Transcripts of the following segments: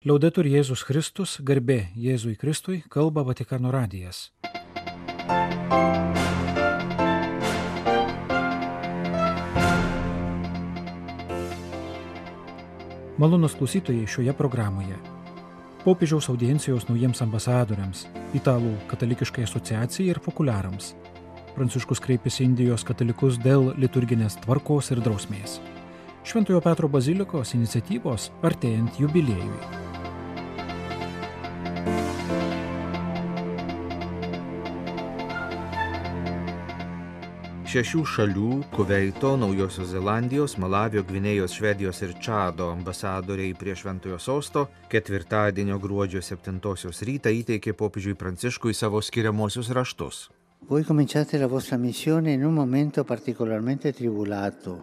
Liaudetur Jėzus Kristus, garbė Jėzui Kristui, kalba Vatikano radijas. Malonus klausytojai šioje programoje. Popiežiaus audiencijos naujiems ambasadoriams, Italų katalikiškai asociacijai ir populiarams. Pranciškus kreipėsi Indijos katalikus dėl liturginės tvarkos ir drausmės. Šventojo Petro bazilikos iniciatyvos artėjant jubiliejui. Šešių šalių - Kuveito, Naujosios Zelandijos, Malavio, Gvinėjos, Švedijos ir Čado ambasadoriai prie Šventojo sosto ketvirtadienio gruodžio 7 rytą įteikė popiežiui Pranciškui savo skiriamosius raštus. Voi cominciate la vostra missione in un momento particolarmente tribulato,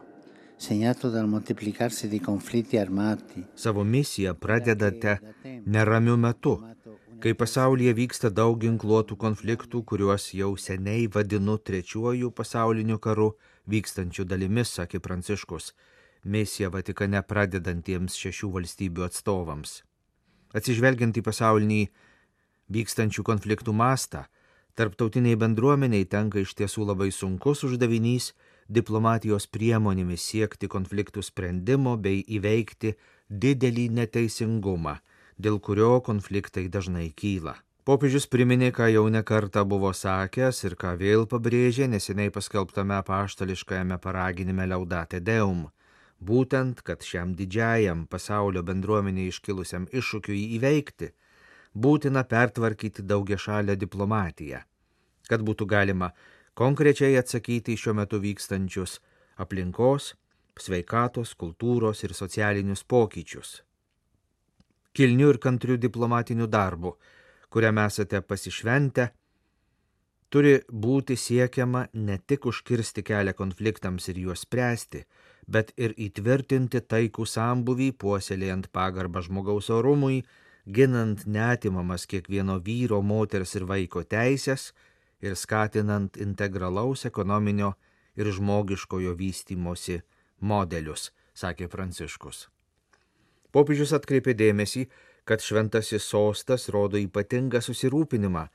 segnato dal moltiplicarsi di conflitti armati. Savo misiją pradedate neramiu metu, kai pasaulyje vyksta daug ginkluotų konfliktų, kuriuos jau seniai vadinu trečiuoju pasauliniu karu vykstančių dalimis, sakė Pranciškus, misiją Vatikane pradedantiems šešių valstybių atstovams. Atsižvelgiant į pasaulinį vykstančių konfliktų mastą, tarptautiniai bendruomeniai tenka iš tiesų labai sunkus uždavinys diplomatijos priemonėmis siekti konfliktų sprendimo bei įveikti didelį neteisingumą dėl kurio konfliktai dažnai kyla. Popiežius priminė, ką jau nekarta buvo sakęs ir ką vėl pabrėžė neseniai paskelbtame paštališkajame paraginime Laudate Deum. Būtent, kad šiam didžiajam pasaulio bendruomenė iškilusiam iššūkiui įveikti, būtina pertvarkyti daugia šalę diplomatiją, kad būtų galima konkrečiai atsakyti į šiuo metu vykstančius aplinkos, sveikatos, kultūros ir socialinius pokyčius kilniu ir kantriu diplomatiniu darbu, kuriam esate pasišventę, turi būti siekiama ne tik užkirsti kelią konfliktams ir juos spręsti, bet ir įtvirtinti taikų sambuvį, puoselėjant pagarbą žmogaus orumui, ginant netimamas kiekvieno vyro, moters ir vaiko teisės ir skatinant integralaus ekonominio ir žmogiškojo vystimosi modelius, sakė Pranciškus. Popiežius atkreipė dėmesį, kad šventasis sostas rodo ypatingą susirūpinimą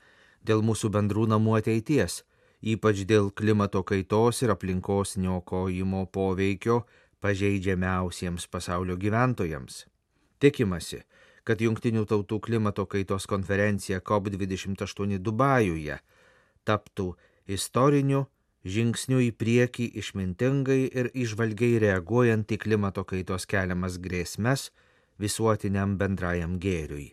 dėl mūsų bendrų namų ateities, ypač dėl klimato kaitos ir aplinkos niokojimo poveikio pažeidžiamiausiems pasaulio gyventojams. Tikimasi, kad Junktinių tautų klimato kaitos konferencija COP28 Dubajuje taptų istoriniu žingsniu į priekį išmintingai ir išvalgiai reaguojant į klimato kaitos keliamas grėsmes visuotiniam bendrajam gėriui.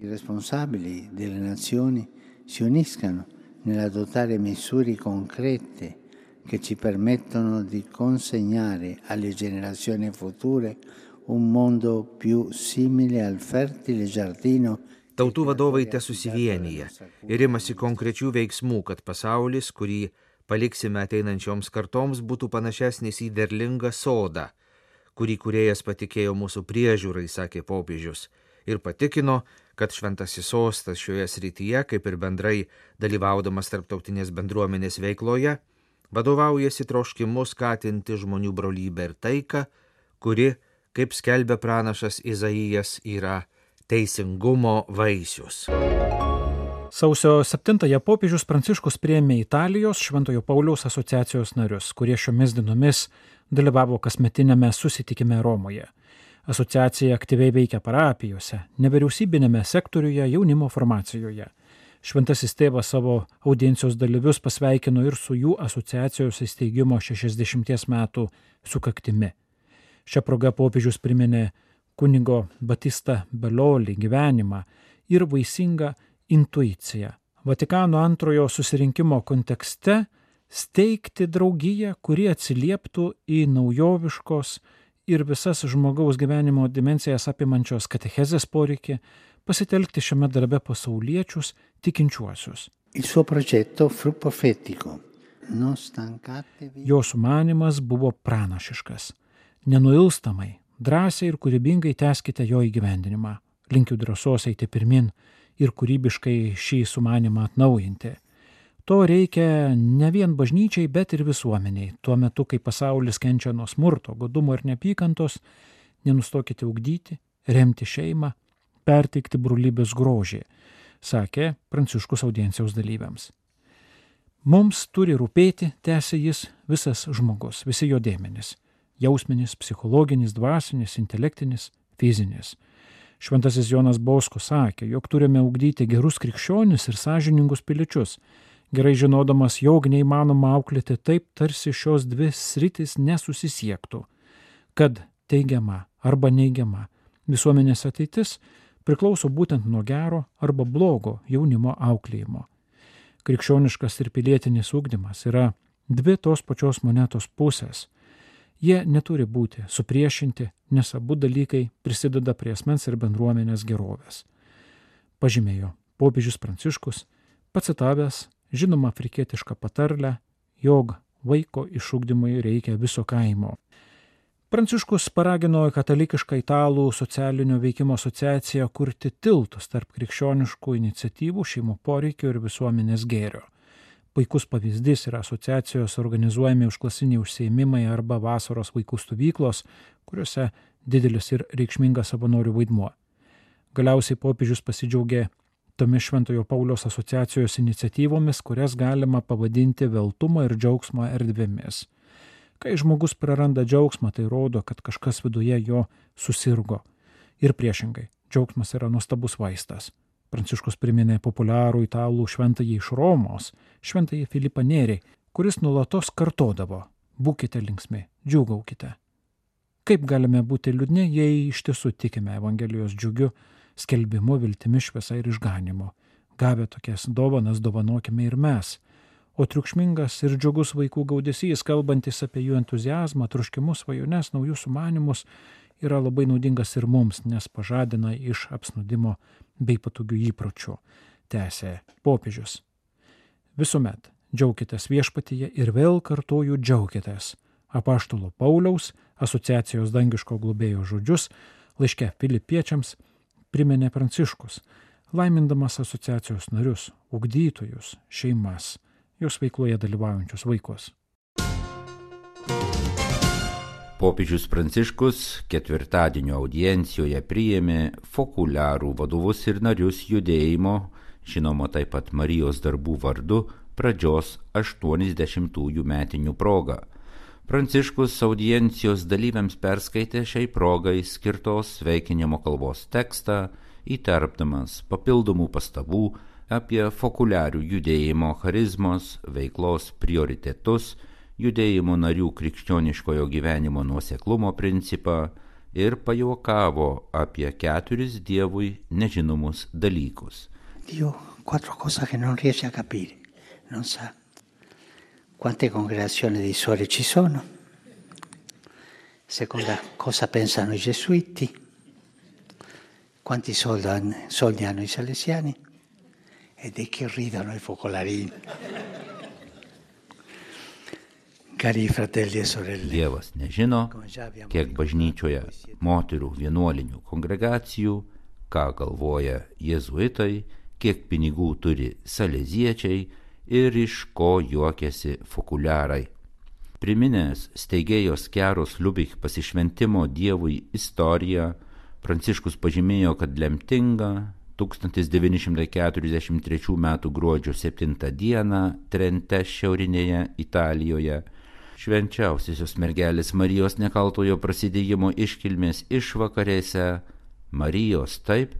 Responsabili delle nazioni si uniscano nell'adottare misure concrete che ci permettono di consegnare alle generazioni future un mondo più simile al fertile giardino Tautų vadovai te susivienyje ir imasi konkrečių veiksmų, kad pasaulis, kurį paliksime ateinančioms kartoms, būtų panašesnis į derlingą sodą, kurį kuriejas patikėjo mūsų priežiūrai, sakė popiežius, ir patikino, kad šventasis sostas šioje srityje, kaip ir bendrai dalyvaudamas tarptautinės bendruomenės veikloje, vadovaujasi troškimu skatinti žmonių brolybę ir taiką, kuri, kaip skelbia pranašas Izaijas, yra teisingumo vaisius. Sausio 7-ąją popiežius Pranciškus prieėmė Italijos Šventojo Pauliaus asociacijos narius, kurie šiomis dienomis dalyvavo kasmetinėme susitikime Romoje. Asociacija aktyviai veikia parapijose, nevyriausybinėme sektoriuje, jaunimo formacijoje. Šventasis tėvas savo audiencijos dalyvius pasveikino ir su jų asociacijos įsteigimo 60 metų sukaktimi. Šią progą popiežius priminė kunigo Batista Belolį gyvenimą ir vaisingą intuiciją. Vatikano antrojo susirinkimo kontekste steigti draugiją, kuri atsilieptų į naujoviškos ir visas žmogaus gyvenimo dimensijas apimančios katechezės poreikį, pasitelkti šiame darbe pasauliečius tikinčiuosius. Jo sumanimas buvo pranašiškas. Nenuilstamai, drąsiai ir kūrybingai teskite jo įgyvendinimą. Linkiu drąsos eiti pirmin ir kūrybiškai šį sumanimą atnaujinti. To reikia ne vien bažnyčiai, bet ir visuomeniai. Tuo metu, kai pasaulis kenčia nuo smurto, godumo ir neapykantos, nenustokite ugdyti, remti šeimą, perteikti brolybės grožį, sakė Pranciškus audiencijos dalyviams. Mums turi rūpėti, tęsė jis, visas žmogus, visi jo dėmenys - jausminis, psichologinis, dvasinis, intelektinis, fizinis. Šventasis Jonas Bausko sakė, jog turime ugdyti gerus krikščionis ir sąžiningus piliečius, gerai žinodamas, jog neįmanoma auklėti taip, tarsi šios dvi sritis nesusisiektų, kad teigiama arba neigiama visuomenės ateitis priklauso būtent nuo gero arba blogo jaunimo auklėjimo. Krikščioniškas ir pilietinis ūkdymas yra dvi tos pačios monetos pusės Jie neturi būti supriešinti, nes abu dalykai prisideda prie asmens ir bendruomenės gerovės. Pažymėjo popiežius Pranciškus, pacitavęs žinomą afrikietišką patarlę, jog vaiko išugdymui reikia viso kaimo. Pranciškus paragino katalikišką italų socialinio veikimo asociaciją kurti tiltus tarp krikščioniškų iniciatyvų, šeimų poreikių ir visuomenės gėrio puikus pavyzdys yra asociacijos organizuojami užklasiniai užsieimimai arba vasaros vaikų stovyklos, kuriuose didelis ir reikšmingas savanorių vaidmuo. Galiausiai popiežius pasidžiaugė tomis Šventojo Paulios asociacijos iniciatyvomis, kurias galima pavadinti veltumo ir džiaugsmo erdvėmis. Kai žmogus praranda džiaugsmą, tai rodo, kad kažkas viduje jo susirgo. Ir priešingai, džiaugsmas yra nuostabus vaistas. Pranciškus priminė populiarų italų šventąjį iš Romos, šventąjį Filipą Nėrį, kuris nulatos kartodavo - būkite linksmi, džiugaukite. Kaip galime būti liūdni, jei iš tiesų tikime Evangelijos džiugiu, skelbimu, viltimi, šviesa ir išganimu. Gavę tokias dovanas dovanokime ir mes. O triukšmingas ir džiugus vaikų gaudesys, kalbantis apie jų entuzijazmą, truškimus, svajones, naujus sumanimus, yra labai naudingas ir mums, nes pažadina iš apsnudimo bei patogių įpročių, tęsė popiežius. Visuomet džiaukitės viešpatyje ir vėl kartuoju džiaukitės. Apaštalo Pauliaus asociacijos dangiško globėjo žodžius laiške filipiečiams priminė Pranciškus, laimindamas asociacijos narius, ugdytojus, šeimas, jos veikloje dalyvaujančius vaikus. Popiežius Pranciškus ketvirtadienio audiencijoje priėmė fokuliarų vadovus ir narius judėjimo, žinoma taip pat Marijos darbų vardu, pradžios 80-ųjų metinių progą. Pranciškus audiencijos dalyviams perskaitė šiai progai skirtos sveikinimo kalbos tekstą, įterpdamas papildomų pastabų apie fokuliarių judėjimo charizmos veiklos prioritetus, judėjimo narių krikščioniškojo gyvenimo nuoseklumo principą ir pajuokavo apie keturis Dievui nežinomus dalykus. Dio quattro cose che non riesce a capire, non sa quante congregazioni di suore ci sono, seconda cosa pensano i gesuiti, quanti soldi, soldi hanno i salesiani e di che ridono i focolarini. Dievas nežino, kiek bažnyčioje moterų vienuolinių kongregacijų, ką galvoja jėzuitai, kiek pinigų turi saleziečiai ir iš ko juokiasi fokuliarai. Priminęs steigėjos keros Liubich pasišventimo Dievui istoriją, Pranciškus pažymėjo, kad lemtinga 1943 m. gruodžio 7 d. Trente šiaurinėje Italijoje švenčiausiosios mergelės Marijos nekaltojo prasidėjimo iškilmės išvakarėse Marijos taip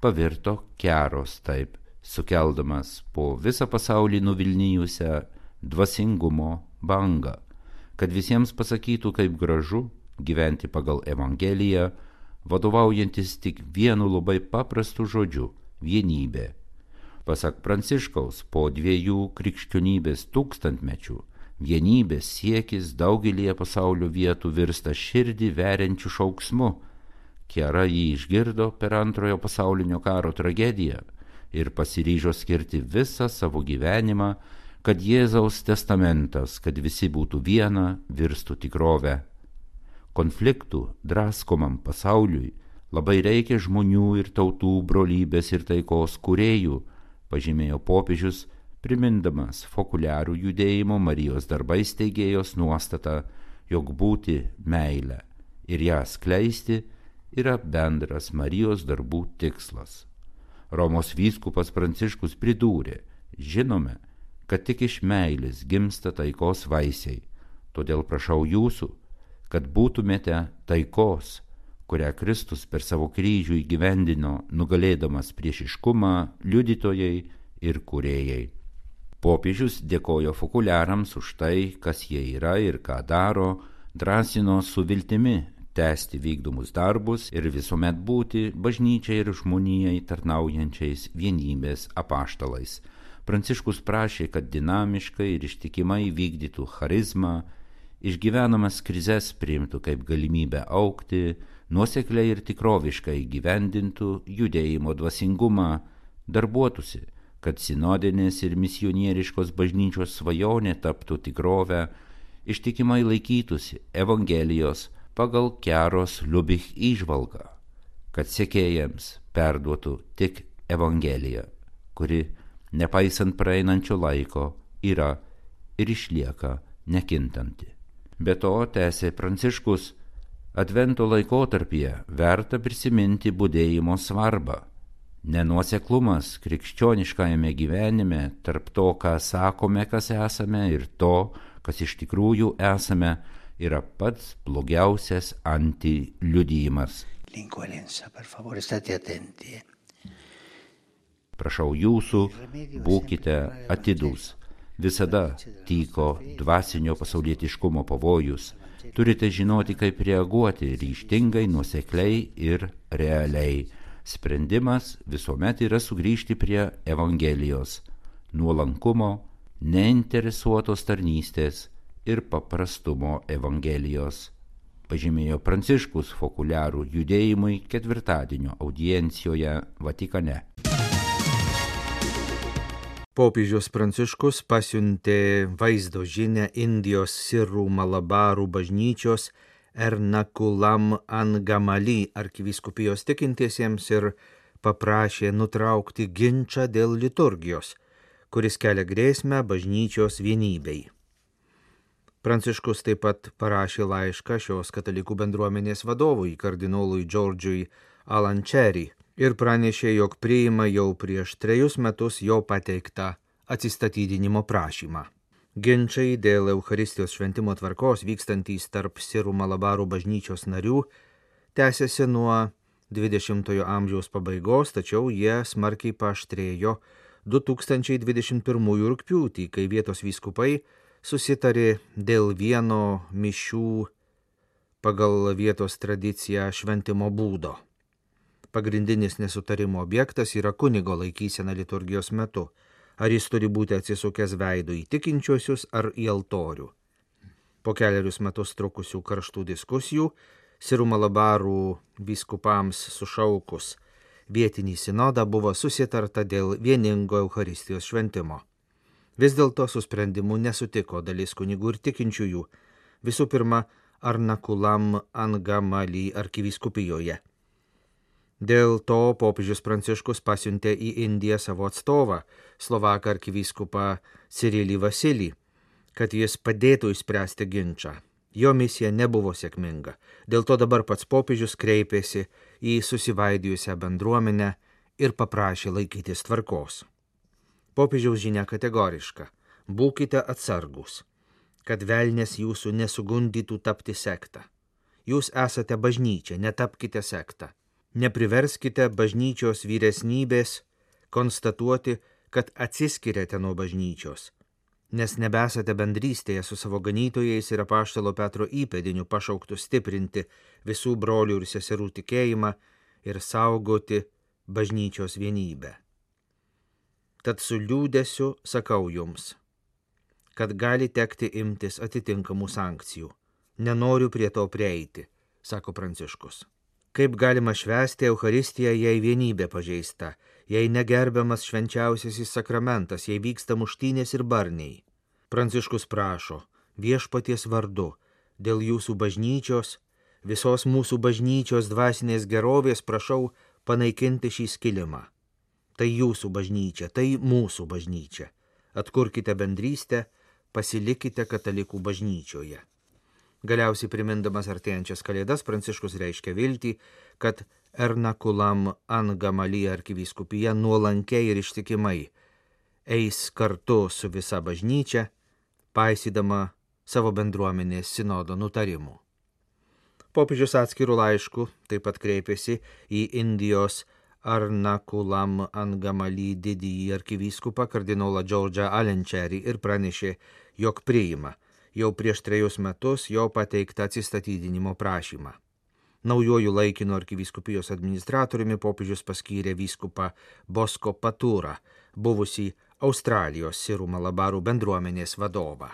pavirto keros taip, sukeldamas po visą pasaulį nuvilnijusią dvasingumo bangą, kad visiems pasakytų, kaip gražu gyventi pagal Evangeliją, vadovaujantis tik vienu labai paprastu žodžiu - vienybė. Pasak Pranciškaus, po dviejų krikščionybės tūkstantmečių Vienybės siekis daugelie pasaulio vietų virsta širdį veriančių šauksmu. Kera jį išgirdo per antrojo pasaulinio karo tragediją ir pasiryžo skirti visą savo gyvenimą, kad Jėzaus testamentas, kad visi būtų viena, virstų tikrovę. Konfliktų draskomam pasauliui labai reikia žmonių ir tautų brolybės ir taikos kuriejų, pažymėjo popiežius primindamas fokuliarų judėjimo Marijos darbais teigėjos nuostatą, jog būti meilę ir ją skleisti yra bendras Marijos darbų tikslas. Romos vyskupas Pranciškus pridūrė, žinome, kad tik iš meilės gimsta taikos vaisiai, todėl prašau jūsų, kad būtumėte taikos, kurią Kristus per savo kryžių įgyvendino, nugalėdamas priešiškumą, liudytojai ir kuriejai. Popiežius dėkojo fokuliarams už tai, kas jie yra ir ką daro, drąsino su viltimi tęsti vykdomus darbus ir visuomet būti bažnyčiai ir žmonijai tarnaujančiais vienybės apaštalais. Pranciškus prašė, kad dinamiškai ir ištikimai vykdytų charizmą, išgyvenamas krizes priimtų kaip galimybę aukti, nuosekliai ir tikroviškai gyvendintų judėjimo dvasingumą, darbuotųsi, kad sinodinės ir misionieriškos bažnyčios svajonė taptų tikrovę, ištikimai laikytųsi Evangelijos pagal Keros Liubich įžvalgą, kad sekėjams perduotų tik Evangeliją, kuri, nepaisant praeinančio laiko, yra ir išlieka nekintanti. Be to, tęsė Pranciškus, Advento laikotarpyje verta prisiminti būdėjimo svarbą. Nenuoseklumas krikščioniškajame gyvenime tarp to, ką sakome, kas esame, ir to, kas iš tikrųjų esame, yra pats blogiausias antiliudijimas. Eh. Prašau jūsų, būkite atidūs. Visada tyko dvasinio pasaulietiškumo pavojus turite žinoti, kaip reaguoti ryštingai, nusekliai ir realiai. Sprendimas visuomet yra sugrįžti prie Evangelijos, nuolankumo, neinteresuotos tarnystės ir paprastumo Evangelijos. Pažymėjo Pranciškus Fokuliarų judėjimui ketvirtadienio audiencijoje Vatikane. Popiežius Pranciškus pasiuntė vaizdo žinę Indijos sirų malabarų bažnyčios Ernakulam Angamaly arkiviskupijos tikintiesiems ir paprašė nutraukti ginčą dėl liturgijos, kuris kelia grėsmę bažnyčios vienybei. Pranciškus taip pat parašė laišką šios katalikų bendruomenės vadovui, kardinolui Džordžiui Alančerį ir pranešė, jog priima jau prieš trejus metus jo pateiktą atsistatydinimo prašymą. Ginčiai dėl Euharistijos šventimo tvarkos vykstantys tarp Sirų Malabarų bažnyčios narių tęsiasi nuo 20-ojo amžiaus pabaigos, tačiau jie smarkiai paštrėjo 2021 rūpiutį, kai vietos vyskupai susitarė dėl vieno mišių pagal vietos tradiciją šventimo būdo. Pagrindinis nesutarimo objektas yra kunigo laikysena liturgijos metu. Ar jis turi būti atsisukęs veidų į tikinčiuosius ar į altorių. Po keliarius metus trukusių karštų diskusijų, Sirų Malabarų biskupams sušaukus vietinį sinodą buvo susitarta dėl vieningo Euharistijos šventimo. Vis dėlto su sprendimu nesutiko dalis kunigų ir tikinčiųjų, visų pirma, Arnakulam Angamalį arkivyskupijoje Dėl to popiežius Pranciškus pasiuntė į Indiją savo atstovą, Slovaką arkivyskupą Cirilį Vasilį, kad jis padėtų įspręsti ginčą. Jo misija nebuvo sėkminga, dėl to dabar pats popiežius kreipėsi į susivaidijusią bendruomenę ir paprašė laikytis tvarkos. Popiežiaus žinia kategoriška - būkite atsargus, kad velnės jūsų nesugundytų tapti sektą. Jūs esate bažnyčia, netapkite sektą nepriverskite bažnyčios vyresnybės konstatuoti, kad atsiskiriate nuo bažnyčios, nes nebesate bendrystėje su savo ganytojais ir apaštalo Petro įpėdiniu pašauktų stiprinti visų brolių ir seserų tikėjimą ir saugoti bažnyčios vienybę. Tad su liūdėsiu sakau jums, kad gali tekti imtis atitinkamų sankcijų. Nenoriu prie to prieiti, sako Pranciškus. Kaip galima švęsti Euharistiją, jei vienybė pažeista, jei negerbiamas švenčiausiasis sakramentas, jei vyksta muštynės ir barniai. Pranciškus prašo, viešpaties vardu, dėl jūsų bažnyčios, visos mūsų bažnyčios dvasinės gerovės prašau panaikinti šį skilimą. Tai jūsų bažnyčia, tai mūsų bažnyčia. Atkurkite bendrystę, pasilikite katalikų bažnyčioje. Galiausiai primindamas artėjančias kalėdas, Pranciškus reiškia viltį, kad Ernakulam Angamalį arkivyskupija nuolankiai ir ištikimai eis kartu su visa bažnyčia, paisydama savo bendruomenės sinodo nutarimų. Popiežius atskirų laiškų taip pat kreipėsi į Indijos Arnakulam Angamalį didįjį arkivyskupą kardinolą Džordžą Alenčerį ir pranešė, jog priima jau prieš trejus metus jo pateiktą atsistatydinimo prašymą. Naujojų laikino arkivyskupijos administratoriumi popiežius paskyrė vyskupą Bosko Patūrą, buvusį Australijos sirų malabarų bendruomenės vadovą.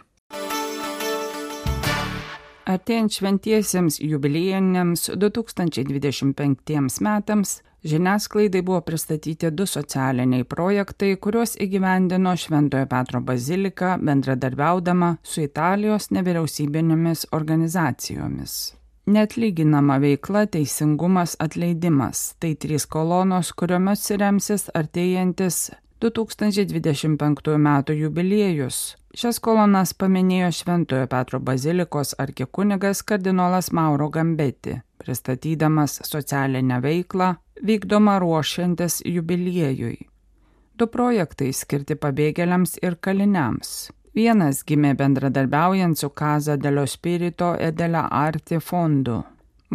Artėjant šventiesiems jubiliejiniams 2025 metams Žiniasklaidai buvo pristatyti du socialiniai projektai, kuriuos įgyvendino Šventojo Petro bazilika bendradarbiaudama su Italijos nevyriausybinėmis organizacijomis. Netlyginama veikla teisingumas atleidimas - tai trys kolonos, kuriomis remsis artėjantis 2025 m. jubiliejus. Šias kolonas paminėjo Šventojo Petro bazilikos arkikunigas kardinolas Mauro Gambeti, pristatydamas socialinę veiklą, vykdoma ruošiantis jubiliejui. Du projektai skirti pabėgėliams ir kaliniams. Vienas gimė bendradarbiaujant su Kaza delio Spirito Edela Arti fondu.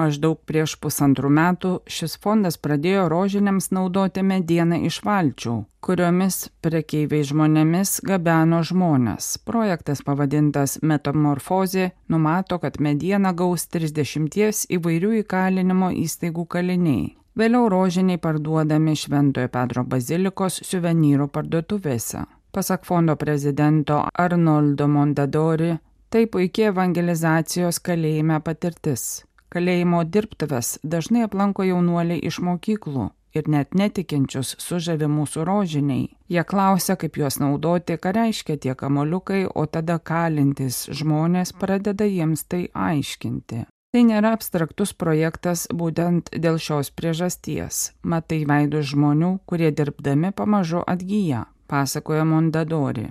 Maždaug prieš pusantrų metų šis fondas pradėjo rožiniams naudoti medieną iš valčių, kuriomis prekeiviai žmonėmis gabeno žmonės. Projektas pavadintas Metamorfozė numato, kad medieną gaus 30 įvairių įkalinimo įstaigų kaliniai. Vėliau rožiniai parduodami Šventojo Petro bazilikos suvenyrų parduotuvėse. Pasak fondo prezidento Arnoldo Mondadori, tai puikia evangelizacijos kalėjime patirtis. Kalėjimo dirbtuves dažnai aplanko jaunuoliai iš mokyklų ir net netikinčius sužavi mūsų rožiniai. Jie klausia, kaip juos naudoti, ką reiškia tie kamoliukai, o tada kalintis žmonės pradeda jiems tai aiškinti. Tai nėra abstraktus projektas būtent dėl šios priežasties. Matai veidų žmonių, kurie dirbdami pamažu atgyja, pasakoja Mondadori.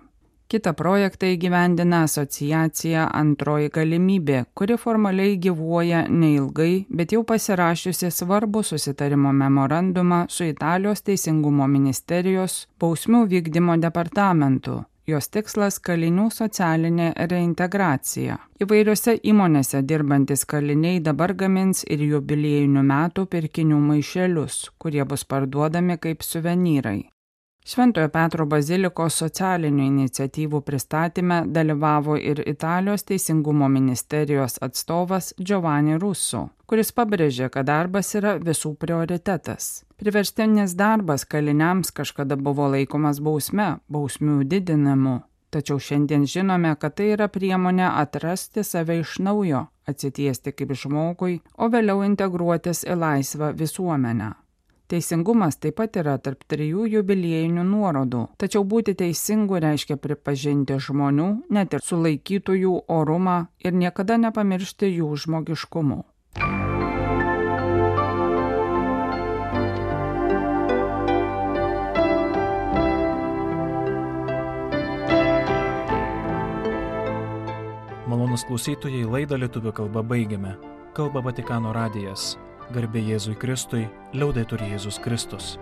Kita projektą įgyvendina asociacija Antroji galimybė, kuri formaliai gyvuoja neilgai, bet jau pasirašiusi svarbų susitarimo memorandumą su Italijos teisingumo ministerijos bausmių vykdymo departamentu, Jos tikslas - kalinių socialinė reintegracija. Įvairiose įmonėse dirbantis kaliniai dabar gamins ir jubiliejinių metų pirkinių maišelius, kurie bus parduodami kaip suvenyrai. Šventojo Petro bazilikos socialinių iniciatyvų pristatyme dalyvavo ir Italijos teisingumo ministerijos atstovas Giovanni Russo, kuris pabrėžė, kad darbas yra visų prioritetas. Priverstinis darbas kaliniams kažkada buvo laikomas bausme, bausmių didinimu, tačiau šiandien žinome, kad tai yra priemonė atrasti save iš naujo, atsitiesti kaip žmogui, o vėliau integruotis į laisvą visuomenę. Teisingumas taip pat yra tarp trijų jubiliejinių nuorodų, tačiau būti teisingu reiškia pripažinti žmonių, net ir sulaikytųjų orumą ir niekada nepamiršti jų žmogiškumo. Malonus klausytojai laidą lietuvių kalbą baigiame. Kalba Vatikano radijas. Garbė Jėzui Kristui, liaudai turi Jėzus Kristus.